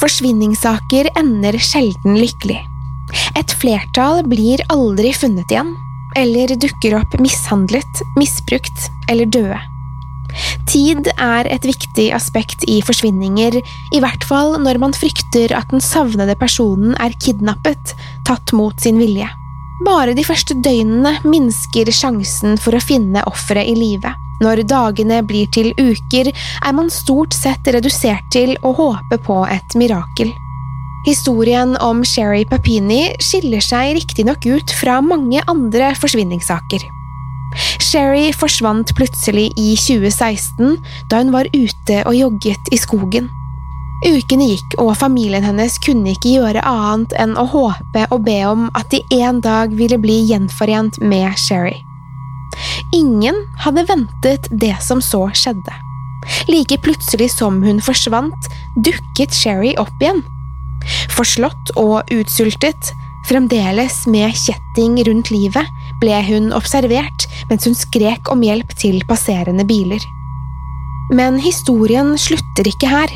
Forsvinningssaker ender sjelden lykkelig. Et flertall blir aldri funnet igjen, eller dukker opp mishandlet, misbrukt eller døde. Tid er et viktig aspekt i forsvinninger, i hvert fall når man frykter at den savnede personen er kidnappet, tatt mot sin vilje. Bare de første døgnene minsker sjansen for å finne offeret i live. Når dagene blir til uker, er man stort sett redusert til å håpe på et mirakel. Historien om Sherry Papini skiller seg riktignok ut fra mange andre forsvinningssaker. Sherry forsvant plutselig i 2016 da hun var ute og jogget i skogen. Ukene gikk, og familien hennes kunne ikke gjøre annet enn å håpe og be om at de en dag ville bli gjenforent med Sherry. Ingen hadde ventet det som så skjedde. Like plutselig som hun forsvant, dukket Sherry opp igjen. Forslått og utsultet, fremdeles med kjetting rundt livet, ble hun observert mens hun skrek om hjelp til passerende biler. Men historien slutter ikke her.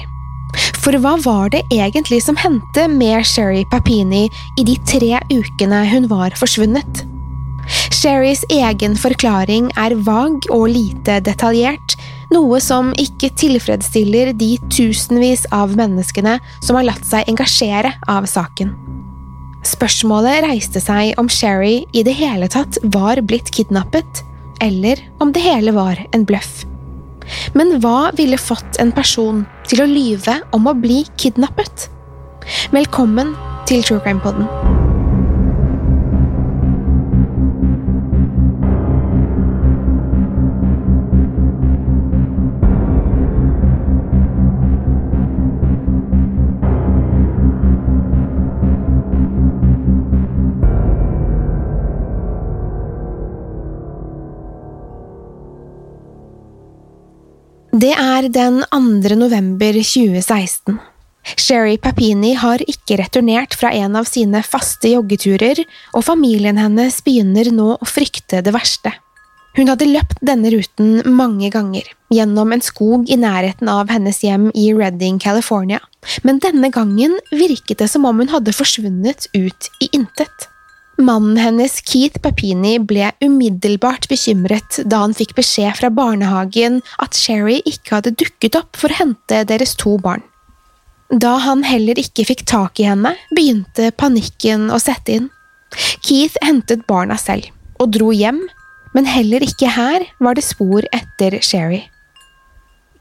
For hva var det egentlig som hendte med Sherry Papini i de tre ukene hun var forsvunnet? Sherrys egen forklaring er vag og lite detaljert, noe som ikke tilfredsstiller de tusenvis av menneskene som har latt seg engasjere av saken. Spørsmålet reiste seg om Sherry i det hele tatt var blitt kidnappet, eller om det hele var en bløff. Men hva ville fått en person til å lyve om å bli kidnappet? Velkommen til True Crime Podden. Er den 2. november 2016. Sherry Papini har ikke returnert fra en av sine faste joggeturer, og familien hennes begynner nå å frykte det verste. Hun hadde løpt denne ruten mange ganger, gjennom en skog i nærheten av hennes hjem i Redding, California, men denne gangen virket det som om hun hadde forsvunnet ut i intet. Mannen hennes, Keith Papini, ble umiddelbart bekymret da han fikk beskjed fra barnehagen at Sherry ikke hadde dukket opp for å hente deres to barn. Da han heller ikke fikk tak i henne, begynte panikken å sette inn. Keith hentet barna selv, og dro hjem, men heller ikke her var det spor etter Sherry.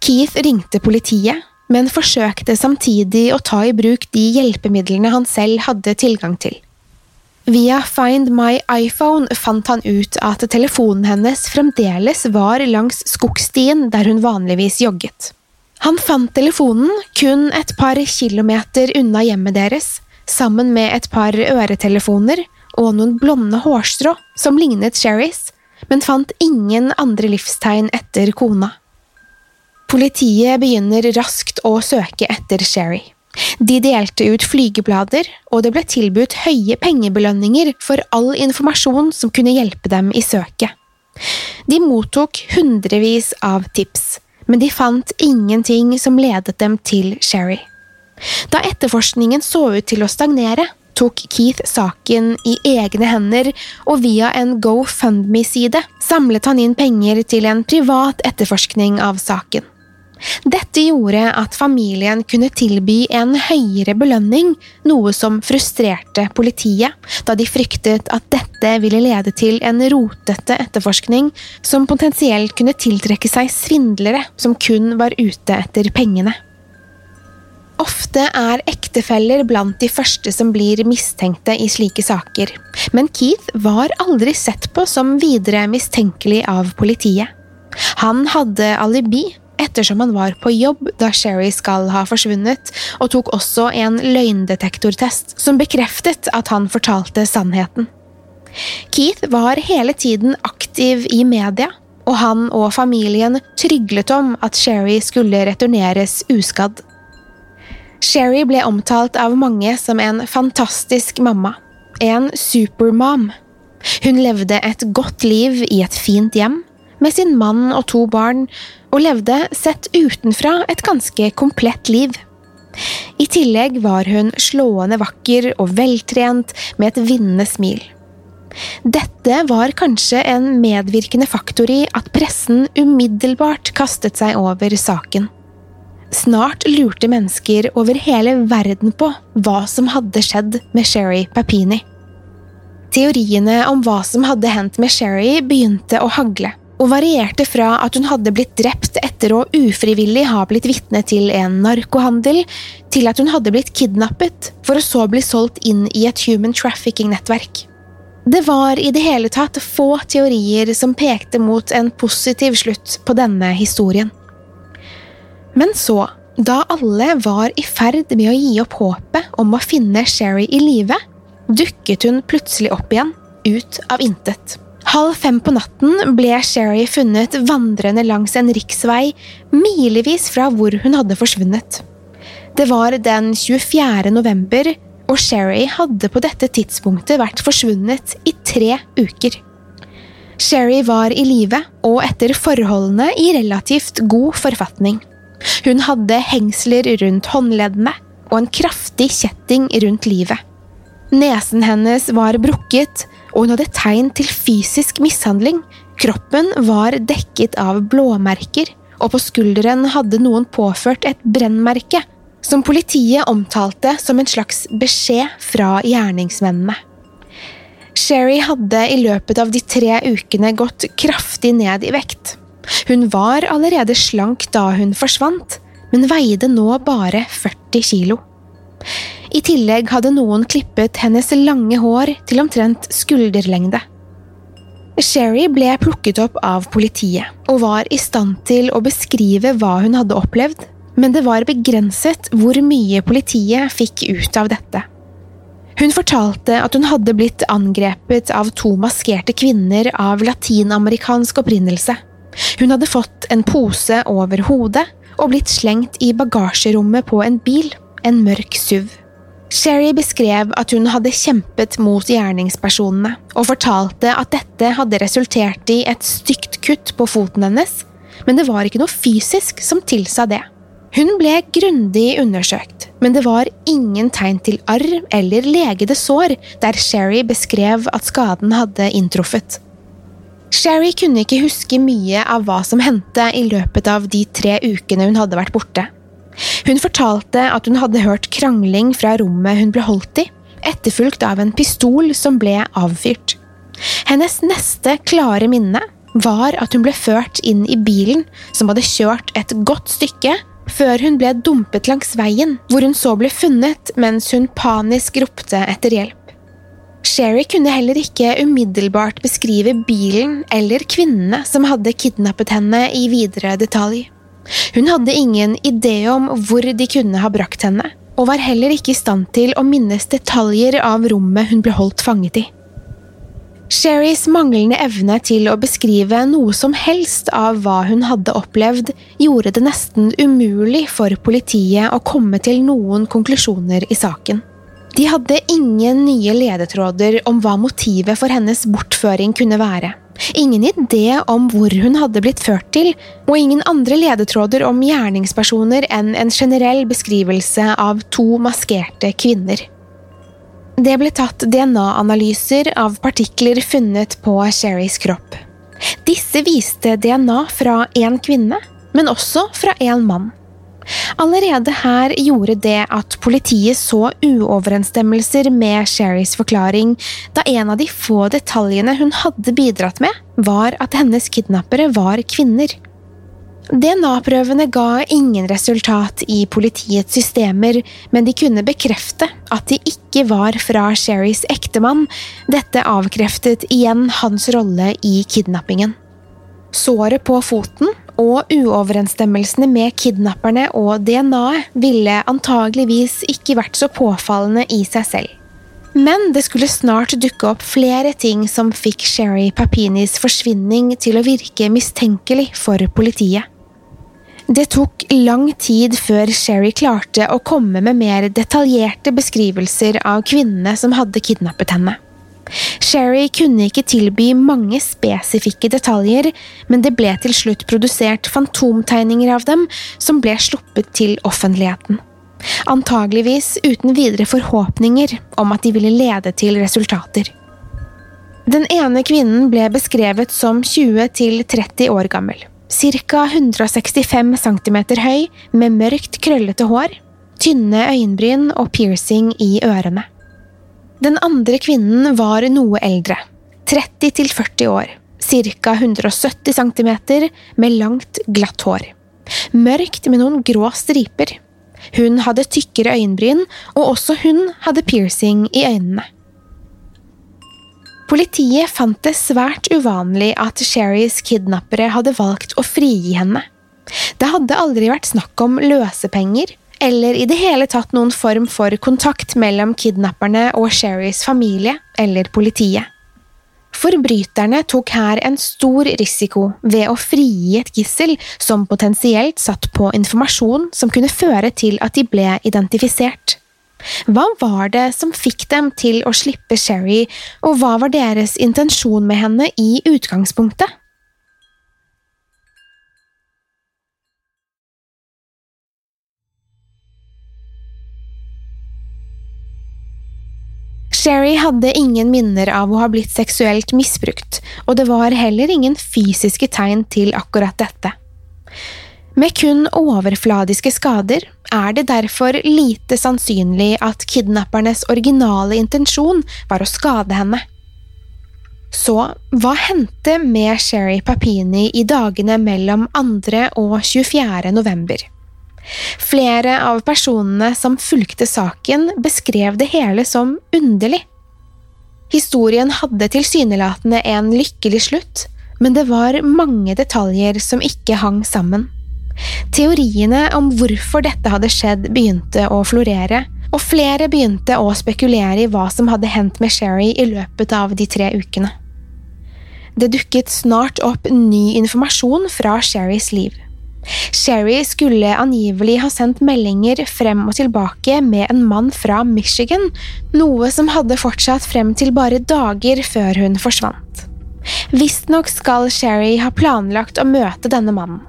Keith ringte politiet, men forsøkte samtidig å ta i bruk de hjelpemidlene han selv hadde tilgang til. Via Find My iPhone fant han ut at telefonen hennes fremdeles var langs skogstien der hun vanligvis jogget. Han fant telefonen kun et par kilometer unna hjemmet deres, sammen med et par øretelefoner og noen blonde hårstrå som lignet Sherrys, men fant ingen andre livstegn etter kona. Politiet begynner raskt å søke etter Sherry. De delte ut flygeblader, og det ble tilbudt høye pengebelønninger for all informasjon som kunne hjelpe dem i søket. De mottok hundrevis av tips, men de fant ingenting som ledet dem til Sherry. Da etterforskningen så ut til å stagnere, tok Keith saken i egne hender, og via en GoFundMe-side samlet han inn penger til en privat etterforskning av saken. Dette gjorde at familien kunne tilby en høyere belønning, noe som frustrerte politiet, da de fryktet at dette ville lede til en rotete etterforskning som potensielt kunne tiltrekke seg svindlere som kun var ute etter pengene. Ofte er ektefeller blant de første som blir mistenkte i slike saker, men Keith var aldri sett på som videre mistenkelig av politiet. Han hadde alibi ettersom han var på jobb da Sherry skal ha forsvunnet, og tok også en løgndetektortest som bekreftet at han fortalte sannheten. Keith var hele tiden aktiv i media, og han og familien tryglet om at Sherry skulle returneres uskadd. Sherry ble omtalt av mange som en fantastisk mamma, en supermom. Hun levde et godt liv i et fint hjem, med sin mann og to barn, og levde, sett utenfra, et ganske komplett liv. I tillegg var hun slående vakker og veltrent med et vinnende smil. Dette var kanskje en medvirkende faktor i at pressen umiddelbart kastet seg over saken. Snart lurte mennesker over hele verden på hva som hadde skjedd med Sherry Papini. Teoriene om hva som hadde hendt med Sherry, begynte å hagle og varierte fra at hun hadde blitt drept etter å ufrivillig ha blitt vitne til en narkohandel, til at hun hadde blitt kidnappet, for å så bli solgt inn i et human trafficking-nettverk. Det var i det hele tatt få teorier som pekte mot en positiv slutt på denne historien. Men så, da alle var i ferd med å gi opp håpet om å finne Sherry i live, dukket hun plutselig opp igjen, ut av intet. Halv fem på natten ble Sherry funnet vandrende langs en riksvei milevis fra hvor hun hadde forsvunnet. Det var den 24. november, og Sherry hadde på dette tidspunktet vært forsvunnet i tre uker. Sherry var i live og etter forholdene i relativt god forfatning. Hun hadde hengsler rundt håndleddene og en kraftig kjetting rundt livet. Nesen hennes var brukket, og hun hadde tegn til fysisk mishandling. Kroppen var dekket av blåmerker, og på skulderen hadde noen påført et brennmerke, som politiet omtalte som en slags beskjed fra gjerningsmennene. Sherry hadde i løpet av de tre ukene gått kraftig ned i vekt. Hun var allerede slank da hun forsvant, men veide nå bare 40 kilo. I tillegg hadde noen klippet hennes lange hår til omtrent skulderlengde. Sherry ble plukket opp av politiet, og var i stand til å beskrive hva hun hadde opplevd, men det var begrenset hvor mye politiet fikk ut av dette. Hun fortalte at hun hadde blitt angrepet av to maskerte kvinner av latinamerikansk opprinnelse. Hun hadde fått en pose over hodet og blitt slengt i bagasjerommet på en bil, en mørk SUV. Sherry beskrev at hun hadde kjempet mot gjerningspersonene, og fortalte at dette hadde resultert i et stygt kutt på foten hennes, men det var ikke noe fysisk som tilsa det. Hun ble grundig undersøkt, men det var ingen tegn til arr eller legede sår der Sherry beskrev at skaden hadde inntruffet. Sherry kunne ikke huske mye av hva som hendte i løpet av de tre ukene hun hadde vært borte. Hun fortalte at hun hadde hørt krangling fra rommet hun ble holdt i, etterfulgt av en pistol som ble avfyrt. Hennes neste klare minne var at hun ble ført inn i bilen som hadde kjørt et godt stykke før hun ble dumpet langs veien, hvor hun så ble funnet mens hun panisk ropte etter hjelp. Sherry kunne heller ikke umiddelbart beskrive bilen eller kvinnene som hadde kidnappet henne i videre detalj. Hun hadde ingen idé om hvor de kunne ha brakt henne, og var heller ikke i stand til å minnes detaljer av rommet hun ble holdt fanget i. Sherrys manglende evne til å beskrive noe som helst av hva hun hadde opplevd, gjorde det nesten umulig for politiet å komme til noen konklusjoner i saken. De hadde ingen nye ledetråder om hva motivet for hennes bortføring kunne være. Ingen idé om hvor hun hadde blitt ført til, og ingen andre ledetråder om gjerningspersoner enn en generell beskrivelse av to maskerte kvinner. Det ble tatt DNA-analyser av partikler funnet på Sherrys kropp. Disse viste DNA fra én kvinne, men også fra én mann. Allerede her gjorde det at politiet så uoverensstemmelser med Sherrys forklaring, da en av de få detaljene hun hadde bidratt med, var at hennes kidnappere var kvinner. DNA-prøvene ga ingen resultat i politiets systemer, men de kunne bekrefte at de ikke var fra Sherrys ektemann. Dette avkreftet igjen hans rolle i kidnappingen. Såret på foten og uoverensstemmelsene med kidnapperne og DNA-et ville antageligvis ikke vært så påfallende i seg selv. Men det skulle snart dukke opp flere ting som fikk Sherry Papinis forsvinning til å virke mistenkelig for politiet. Det tok lang tid før Sherry klarte å komme med mer detaljerte beskrivelser av kvinnene som hadde kidnappet henne. Sherry kunne ikke tilby mange spesifikke detaljer, men det ble til slutt produsert fantomtegninger av dem som ble sluppet til offentligheten. Antageligvis uten videre forhåpninger om at de ville lede til resultater. Den ene kvinnen ble beskrevet som 20–30 år gammel ca. 165 cm høy, med mørkt, krøllete hår, tynne øyenbryn og piercing i ørene. Den andre kvinnen var noe eldre, 30 40 år, ca. 170 cm, med langt, glatt hår. Mørkt med noen grå striper. Hun hadde tykkere øyenbryn, og også hun hadde piercing i øynene. Politiet fant det svært uvanlig at Sherrys kidnappere hadde valgt å frigi henne. Det hadde aldri vært snakk om løsepenger, eller i det hele tatt noen form for kontakt mellom kidnapperne og Sherrys familie eller politiet. Forbryterne tok her en stor risiko ved å frigi et gissel som potensielt satt på informasjon som kunne føre til at de ble identifisert. Hva var det som fikk dem til å slippe Sherry, og hva var deres intensjon med henne i utgangspunktet? Sherry hadde ingen minner av å ha blitt seksuelt misbrukt, og det var heller ingen fysiske tegn til akkurat dette. Med kun overfladiske skader er det derfor lite sannsynlig at kidnappernes originale intensjon var å skade henne. Så hva hendte med Sherry Papini i dagene mellom 2. og 24. november? Flere av personene som fulgte saken, beskrev det hele som underlig. Historien hadde tilsynelatende en lykkelig slutt, men det var mange detaljer som ikke hang sammen. Teoriene om hvorfor dette hadde skjedd, begynte å florere, og flere begynte å spekulere i hva som hadde hendt med Sherry i løpet av de tre ukene. Det dukket snart opp ny informasjon fra Sherrys liv. Sherry skulle angivelig ha sendt meldinger frem og tilbake med en mann fra Michigan, noe som hadde fortsatt frem til bare dager før hun forsvant. Visstnok skal Sherry ha planlagt å møte denne mannen.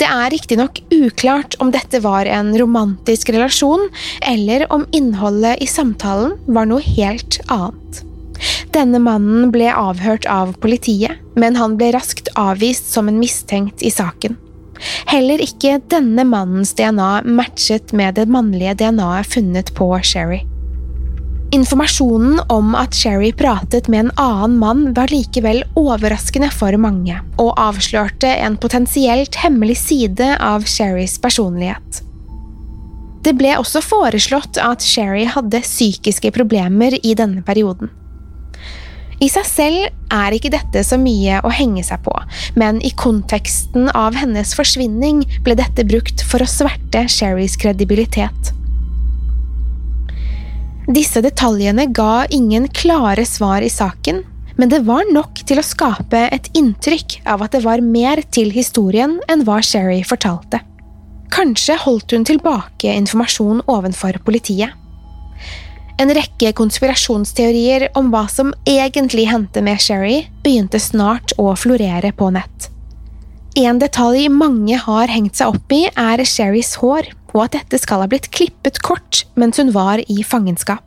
Det er riktignok uklart om dette var en romantisk relasjon, eller om innholdet i samtalen var noe helt annet. Denne mannen ble avhørt av politiet, men han ble raskt avvist som en mistenkt i saken. Heller ikke denne mannens DNA matchet med det mannlige DNA-et funnet på Sherry. Informasjonen om at Sherry pratet med en annen mann var likevel overraskende for mange, og avslørte en potensielt hemmelig side av Sherrys personlighet. Det ble også foreslått at Sherry hadde psykiske problemer i denne perioden. I seg selv er ikke dette så mye å henge seg på, men i konteksten av hennes forsvinning ble dette brukt for å sverte Sherrys kredibilitet. Disse detaljene ga ingen klare svar i saken, men det var nok til å skape et inntrykk av at det var mer til historien enn hva Sherry fortalte. Kanskje holdt hun tilbake informasjon ovenfor politiet. En rekke konspirasjonsteorier om hva som egentlig hendte med Sherry, begynte snart å florere på nett. En detalj mange har hengt seg opp i, er Sherrys hår, og at dette skal ha blitt klippet kort mens hun var i fangenskap.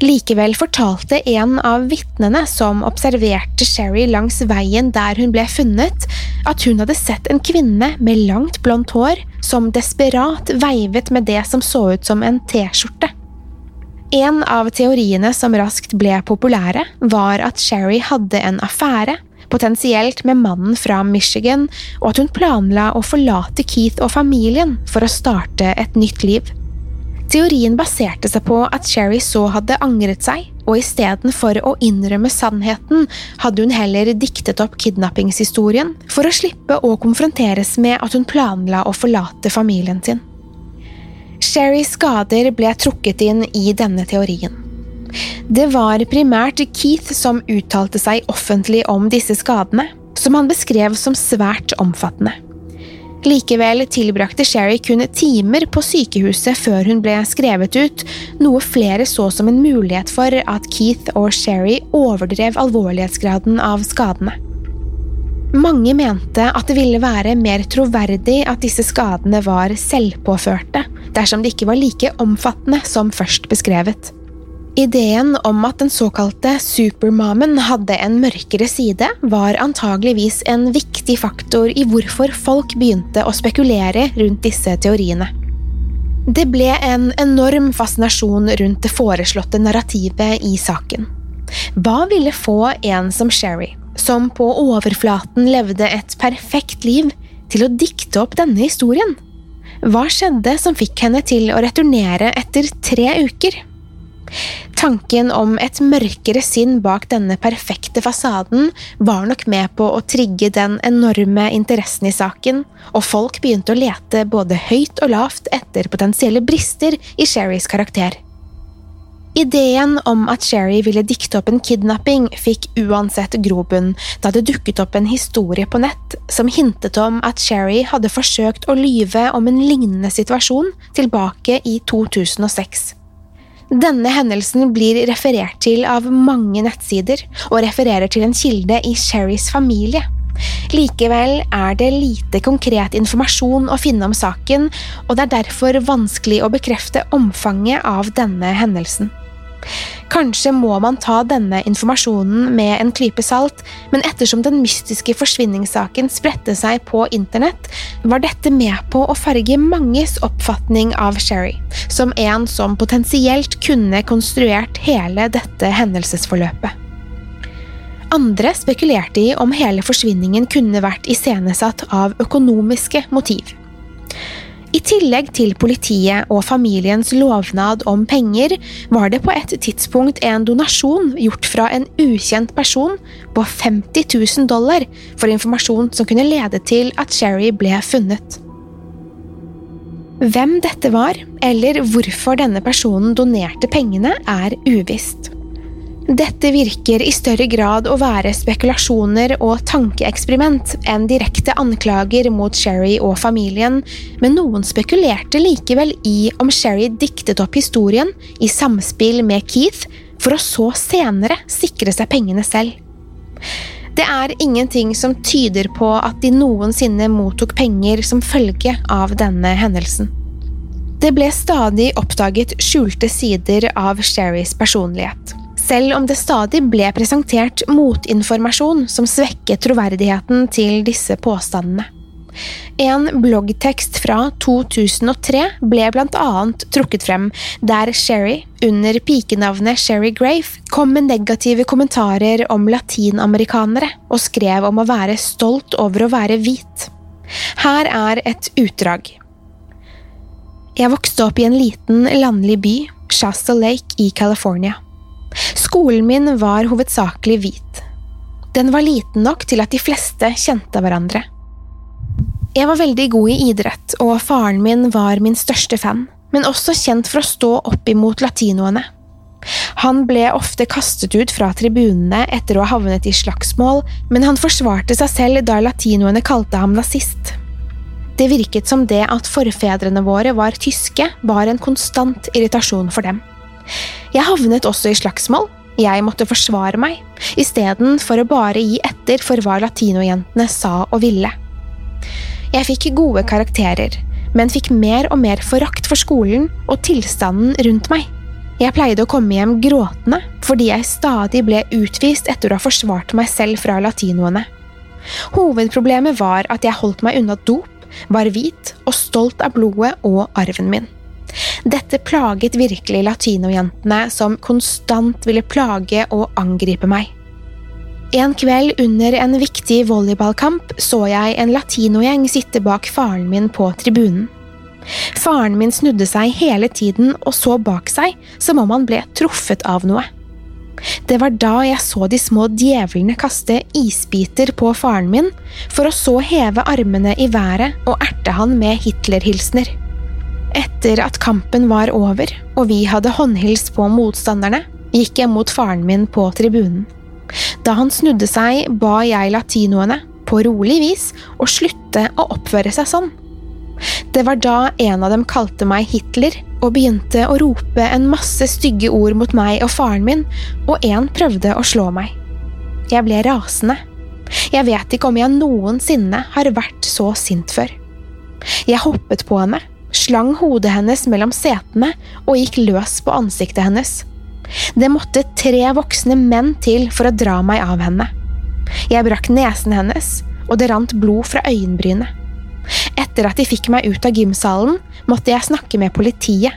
Likevel fortalte en av vitnene som observerte Sherry langs veien der hun ble funnet, at hun hadde sett en kvinne med langt blondt hår som desperat veivet med det som så ut som en T-skjorte. En av teoriene som raskt ble populære, var at Sherry hadde en affære, potensielt med mannen fra Michigan, og at hun planla å forlate Keith og familien for å starte et nytt liv. Teorien baserte seg på at Sherry så hadde angret seg, og istedenfor å innrømme sannheten, hadde hun heller diktet opp kidnappingshistorien for å slippe å konfronteres med at hun planla å forlate familien sin. Sherrys skader ble trukket inn i denne teorien. Det var primært Keith som uttalte seg offentlig om disse skadene, som han beskrev som svært omfattende. Likevel tilbrakte Sherry kun timer på sykehuset før hun ble skrevet ut, noe flere så som en mulighet for at Keith og Sherry overdrev alvorlighetsgraden av skadene. Mange mente at det ville være mer troverdig at disse skadene var selvpåførte, dersom de ikke var like omfattende som først beskrevet. Ideen om at den såkalte supermamen hadde en mørkere side, var antageligvis en viktig faktor i hvorfor folk begynte å spekulere rundt disse teoriene. Det ble en enorm fascinasjon rundt det foreslåtte narrativet i saken. Hva ville få en som Sherry, som på overflaten levde et perfekt liv, til å dikte opp denne historien? Hva skjedde som fikk henne til å returnere etter tre uker? Tanken om et mørkere sinn bak denne perfekte fasaden var nok med på å trigge den enorme interessen i saken, og folk begynte å lete både høyt og lavt etter potensielle brister i Sherrys karakter. Ideen om at Sherry ville dikte opp en kidnapping, fikk uansett grobunn da det dukket opp en historie på nett som hintet om at Sherry hadde forsøkt å lyve om en lignende situasjon tilbake i 2006. Denne hendelsen blir referert til av mange nettsider, og refererer til en kilde i Sherrys familie. Likevel er det lite konkret informasjon å finne om saken, og det er derfor vanskelig å bekrefte omfanget av denne hendelsen. Kanskje må man ta denne informasjonen med en klype salt, men ettersom den mystiske forsvinningssaken spredte seg på internett, var dette med på å farge manges oppfatning av Sherry, som en som potensielt kunne konstruert hele dette hendelsesforløpet. Andre spekulerte i om hele forsvinningen kunne vært iscenesatt av økonomiske motiv. I tillegg til politiet og familiens lovnad om penger, var det på et tidspunkt en donasjon gjort fra en ukjent person på 50 000 dollar for informasjon som kunne lede til at Sherry ble funnet. Hvem dette var, eller hvorfor denne personen donerte pengene, er uvisst. Dette virker i større grad å være spekulasjoner og tankeeksperiment enn direkte anklager mot Sherry og familien, men noen spekulerte likevel i om Sherry diktet opp historien i samspill med Keith, for å så senere sikre seg pengene selv. Det er ingenting som tyder på at de noensinne mottok penger som følge av denne hendelsen. Det ble stadig oppdaget skjulte sider av Sherrys personlighet selv om det stadig ble presentert motinformasjon som svekket troverdigheten til disse påstandene. En bloggtekst fra 2003 ble blant annet trukket frem, der Sherry, under pikenavnet Sherry Grafe, kom med negative kommentarer om latinamerikanere og skrev om å være stolt over å være hvit. Her er et utdrag. Jeg vokste opp i en liten, landlig by, Shasta Lake i California. Skolen min var hovedsakelig hvit. Den var liten nok til at de fleste kjente hverandre. Jeg var veldig god i idrett, og faren min var min største fan, men også kjent for å stå opp imot latinoene. Han ble ofte kastet ut fra tribunene etter å ha havnet i slagsmål, men han forsvarte seg selv da latinoene kalte ham nazist. Det virket som det at forfedrene våre var tyske, var en konstant irritasjon for dem. Jeg havnet også i slagsmål, jeg måtte forsvare meg, istedenfor å bare gi etter for hva latinojentene sa og ville. Jeg fikk gode karakterer, men fikk mer og mer forakt for skolen og tilstanden rundt meg. Jeg pleide å komme hjem gråtende fordi jeg stadig ble utvist etter å ha forsvart meg selv fra latinoene. Hovedproblemet var at jeg holdt meg unna dop, var hvit og stolt av blodet og arven min. Dette plaget virkelig latinojentene, som konstant ville plage og angripe meg. En kveld under en viktig volleyballkamp så jeg en latinogjeng sitte bak faren min på tribunen. Faren min snudde seg hele tiden og så bak seg, som om han ble truffet av noe. Det var da jeg så de små djevlene kaste isbiter på faren min, for å så heve armene i været og erte han med Hitler-hilsener. Etter at kampen var over og vi hadde håndhilst på motstanderne, gikk jeg mot faren min på tribunen. Da han snudde seg, ba jeg latinoene, på rolig vis, å slutte å oppføre seg sånn. Det var da en av dem kalte meg Hitler og begynte å rope en masse stygge ord mot meg og faren min, og en prøvde å slå meg. Jeg ble rasende. Jeg vet ikke om jeg noensinne har vært så sint før. Jeg hoppet på henne, slang hodet hennes mellom setene og gikk løs på ansiktet hennes. Det måtte tre voksne menn til for å dra meg av henne. Jeg brakk nesen hennes, og det rant blod fra øyenbrynet. Etter at de fikk meg ut av gymsalen, måtte jeg snakke med politiet.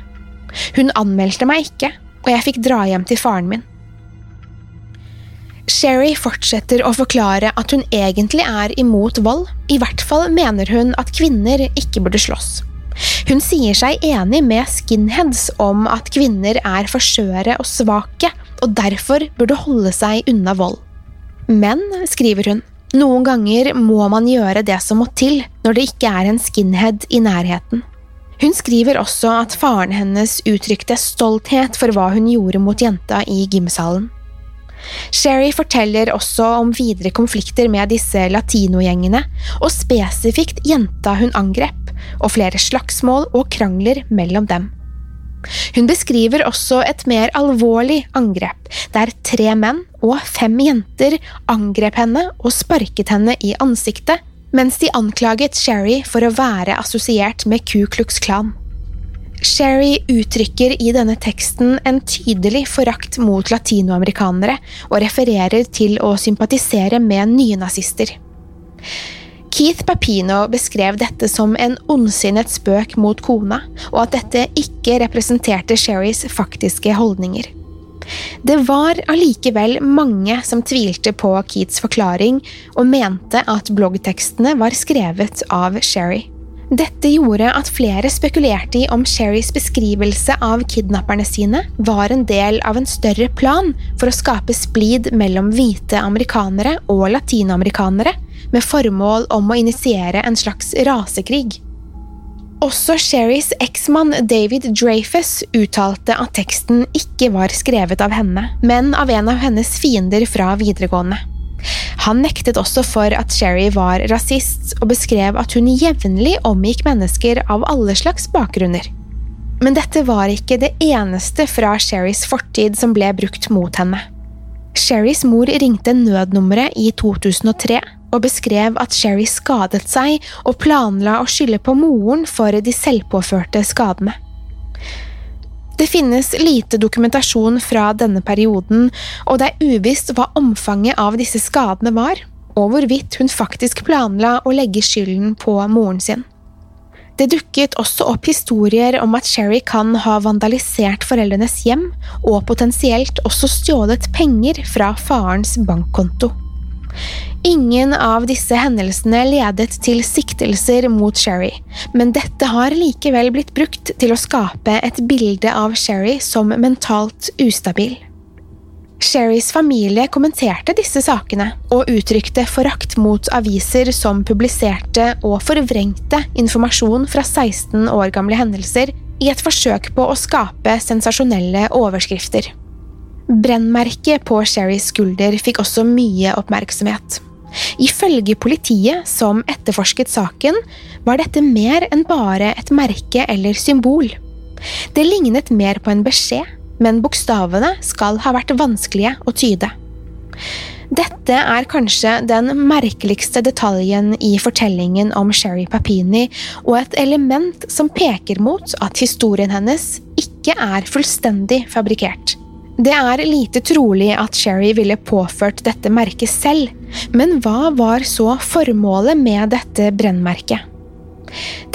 Hun anmeldte meg ikke, og jeg fikk dra hjem til faren min. Sherry fortsetter å forklare at hun egentlig er imot vold, i hvert fall mener hun at kvinner ikke burde slåss. Hun sier seg enig med skinheads om at kvinner er for skjøre og svake, og derfor burde holde seg unna vold. Men, skriver hun, noen ganger må man gjøre det som må til når det ikke er en skinhead i nærheten. Hun skriver også at faren hennes uttrykte stolthet for hva hun gjorde mot jenta i gymsalen. Sherry forteller også om videre konflikter med disse latinogjengene, og spesifikt jenta hun angrep, og flere slagsmål og krangler mellom dem. Hun beskriver også et mer alvorlig angrep, der tre menn og fem jenter angrep henne og sparket henne i ansiktet, mens de anklaget Sherry for å være assosiert med Ku Klux Klan. Sherry uttrykker i denne teksten en tydelig forakt mot latinoamerikanere og refererer til å sympatisere med nynazister. Keith Papino beskrev dette som en ondsinnet spøk mot kona, og at dette ikke representerte Sherrys faktiske holdninger. Det var allikevel mange som tvilte på Keats forklaring, og mente at bloggtekstene var skrevet av Sherry. Dette gjorde at flere spekulerte i om Sherrys beskrivelse av kidnapperne sine var en del av en større plan for å skape splid mellom hvite amerikanere og latinamerikanere, med formål om å initiere en slags rasekrig. Også Sherrys eksmann David Dreyfus uttalte at teksten ikke var skrevet av henne, men av en av hennes fiender fra videregående. Han nektet også for at Sherry var rasist, og beskrev at hun jevnlig omgikk mennesker av alle slags bakgrunner. Men dette var ikke det eneste fra Sherrys fortid som ble brukt mot henne. Sherrys mor ringte nødnummeret i 2003 og beskrev at Sherry skadet seg og planla å skylde på moren for de selvpåførte skadene. Det finnes lite dokumentasjon fra denne perioden, og det er uvisst hva omfanget av disse skadene var, og hvorvidt hun faktisk planla å legge skylden på moren sin. Det dukket også opp historier om at Sherry kan ha vandalisert foreldrenes hjem, og potensielt også stjålet penger fra farens bankkonto. Ingen av disse hendelsene ledet til siktelser mot Sherry, men dette har likevel blitt brukt til å skape et bilde av Sherry som mentalt ustabil. Sherrys familie kommenterte disse sakene, og uttrykte forakt mot aviser som publiserte og forvrengte informasjon fra 16 år gamle hendelser i et forsøk på å skape sensasjonelle overskrifter. Brennmerket på Sherrys skulder fikk også mye oppmerksomhet. Ifølge politiet som etterforsket saken, var dette mer enn bare et merke eller symbol. Det lignet mer på en beskjed, men bokstavene skal ha vært vanskelige å tyde. Dette er kanskje den merkeligste detaljen i fortellingen om Sherry Papini, og et element som peker mot at historien hennes ikke er fullstendig fabrikkert. Det er lite trolig at Sherry ville påført dette merket selv, men hva var så formålet med dette brennmerket?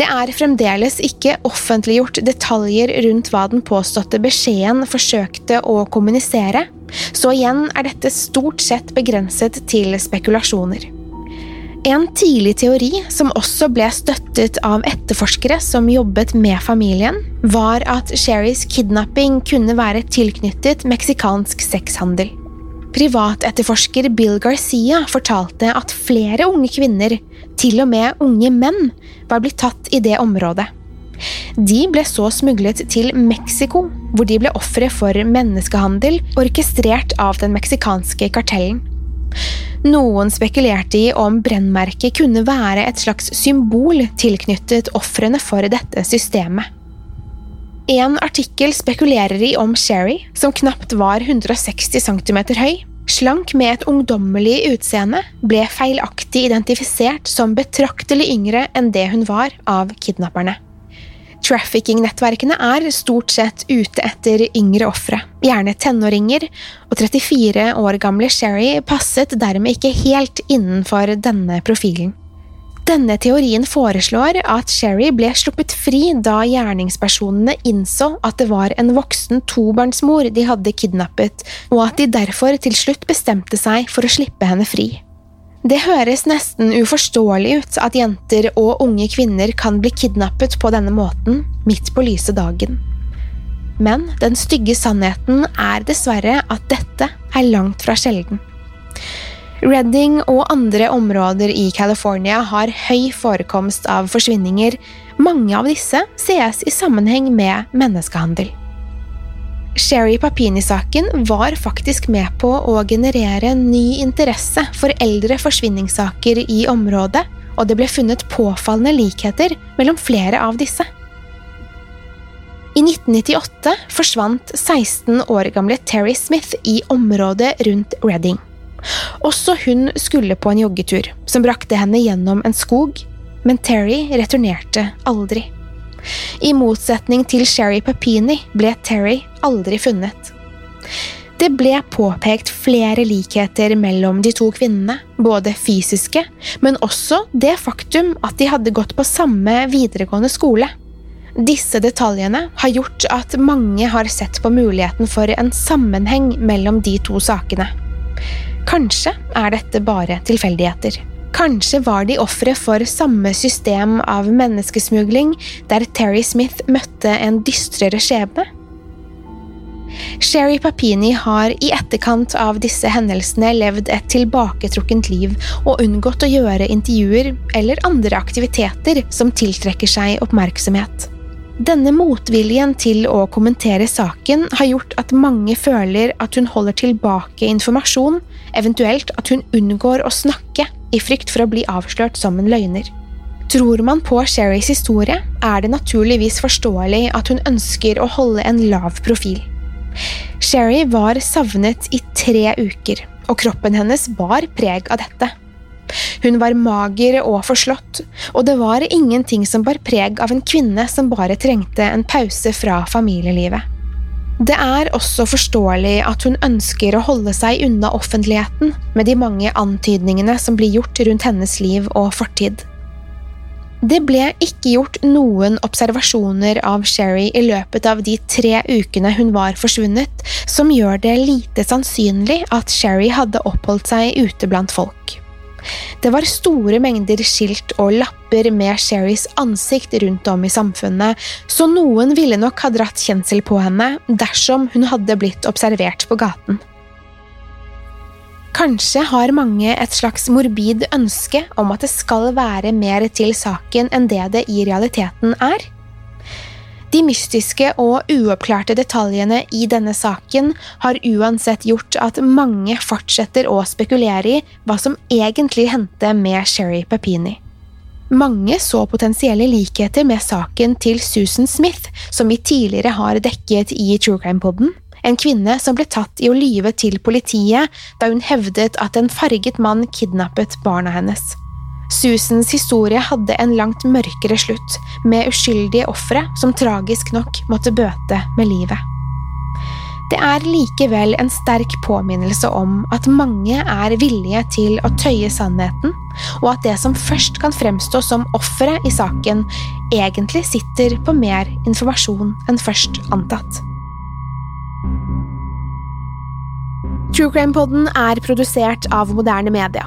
Det er fremdeles ikke offentliggjort detaljer rundt hva den påståtte beskjeden forsøkte å kommunisere, så igjen er dette stort sett begrenset til spekulasjoner. En tidlig teori, som også ble støttet av etterforskere som jobbet med familien, var at Sherrys kidnapping kunne være tilknyttet meksikansk sexhandel. Privatetterforsker Bill Garcia fortalte at flere unge kvinner, til og med unge menn, var blitt tatt i det området. De ble så smuglet til Mexico, hvor de ble ofre for menneskehandel orkestrert av den meksikanske kartellen. Noen spekulerte i om brennmerket kunne være et slags symbol tilknyttet ofrene for dette systemet. En artikkel spekulerer i om Sherry, som knapt var 160 cm høy, slank med et ungdommelig utseende, ble feilaktig identifisert som betraktelig yngre enn det hun var av kidnapperne. Trafficking-nettverkene er stort sett ute etter yngre ofre, gjerne tenåringer, og 34 år gamle Sherry passet dermed ikke helt innenfor denne profilen. Denne teorien foreslår at Sherry ble sluppet fri da gjerningspersonene innså at det var en voksen tobarnsmor de hadde kidnappet, og at de derfor til slutt bestemte seg for å slippe henne fri. Det høres nesten uforståelig ut at jenter og unge kvinner kan bli kidnappet på denne måten, midt på lyse dagen. Men den stygge sannheten er dessverre at dette er langt fra sjelden. Redding og andre områder i California har høy forekomst av forsvinninger. Mange av disse ses i sammenheng med menneskehandel. Sherry Papini-saken var faktisk med på å generere ny interesse for eldre forsvinningssaker i området, og det ble funnet påfallende likheter mellom flere av disse. I 1998 forsvant 16 år gamle Terry Smith i området rundt Reading. Også hun skulle på en joggetur, som brakte henne gjennom en skog, men Terry returnerte aldri. I motsetning til Sherry Papini ble Terry aldri funnet. Det ble påpekt flere likheter mellom de to kvinnene, både fysiske, men også det faktum at de hadde gått på samme videregående skole. Disse detaljene har gjort at mange har sett på muligheten for en sammenheng mellom de to sakene. Kanskje er dette bare tilfeldigheter. Kanskje var de ofre for samme system av menneskesmugling, der Terry Smith møtte en dystrere skjebne? Sherry Papini har i etterkant av disse hendelsene levd et tilbaketrukkent liv og unngått å gjøre intervjuer eller andre aktiviteter som tiltrekker seg oppmerksomhet. Denne motviljen til å kommentere saken har gjort at mange føler at hun holder tilbake informasjon, eventuelt at hun unngår å snakke i frykt for å bli avslørt som en løgner. Tror man på Sherrys historie, er det naturligvis forståelig at hun ønsker å holde en lav profil. Sherry var savnet i tre uker, og kroppen hennes bar preg av dette. Hun var mager og forslått, og det var ingenting som bar preg av en kvinne som bare trengte en pause fra familielivet. Det er også forståelig at hun ønsker å holde seg unna offentligheten med de mange antydningene som blir gjort rundt hennes liv og fortid. Det ble ikke gjort noen observasjoner av Sherry i løpet av de tre ukene hun var forsvunnet, som gjør det lite sannsynlig at Sherry hadde oppholdt seg ute blant folk. Det var store mengder skilt og lapper med Sherrys ansikt rundt om i samfunnet, så noen ville nok ha dratt kjensel på henne dersom hun hadde blitt observert på gaten. Kanskje har mange et slags morbid ønske om at det skal være mer til saken enn det det i realiteten er? De mystiske og uoppklarte detaljene i denne saken har uansett gjort at mange fortsetter å spekulere i hva som egentlig hendte med Sherry Papini. Mange så potensielle likheter med saken til Susan Smith, som vi tidligere har dekket i True Crime-poden. En kvinne som ble tatt i å lyve til politiet da hun hevdet at en farget mann kidnappet barna hennes. Susans historie hadde en langt mørkere slutt, med uskyldige ofre som tragisk nok måtte bøte med livet. Det er likevel en sterk påminnelse om at mange er villige til å tøye sannheten, og at det som først kan fremstå som offeret i saken, egentlig sitter på mer informasjon enn først antatt. True Crime-poden er produsert av moderne media.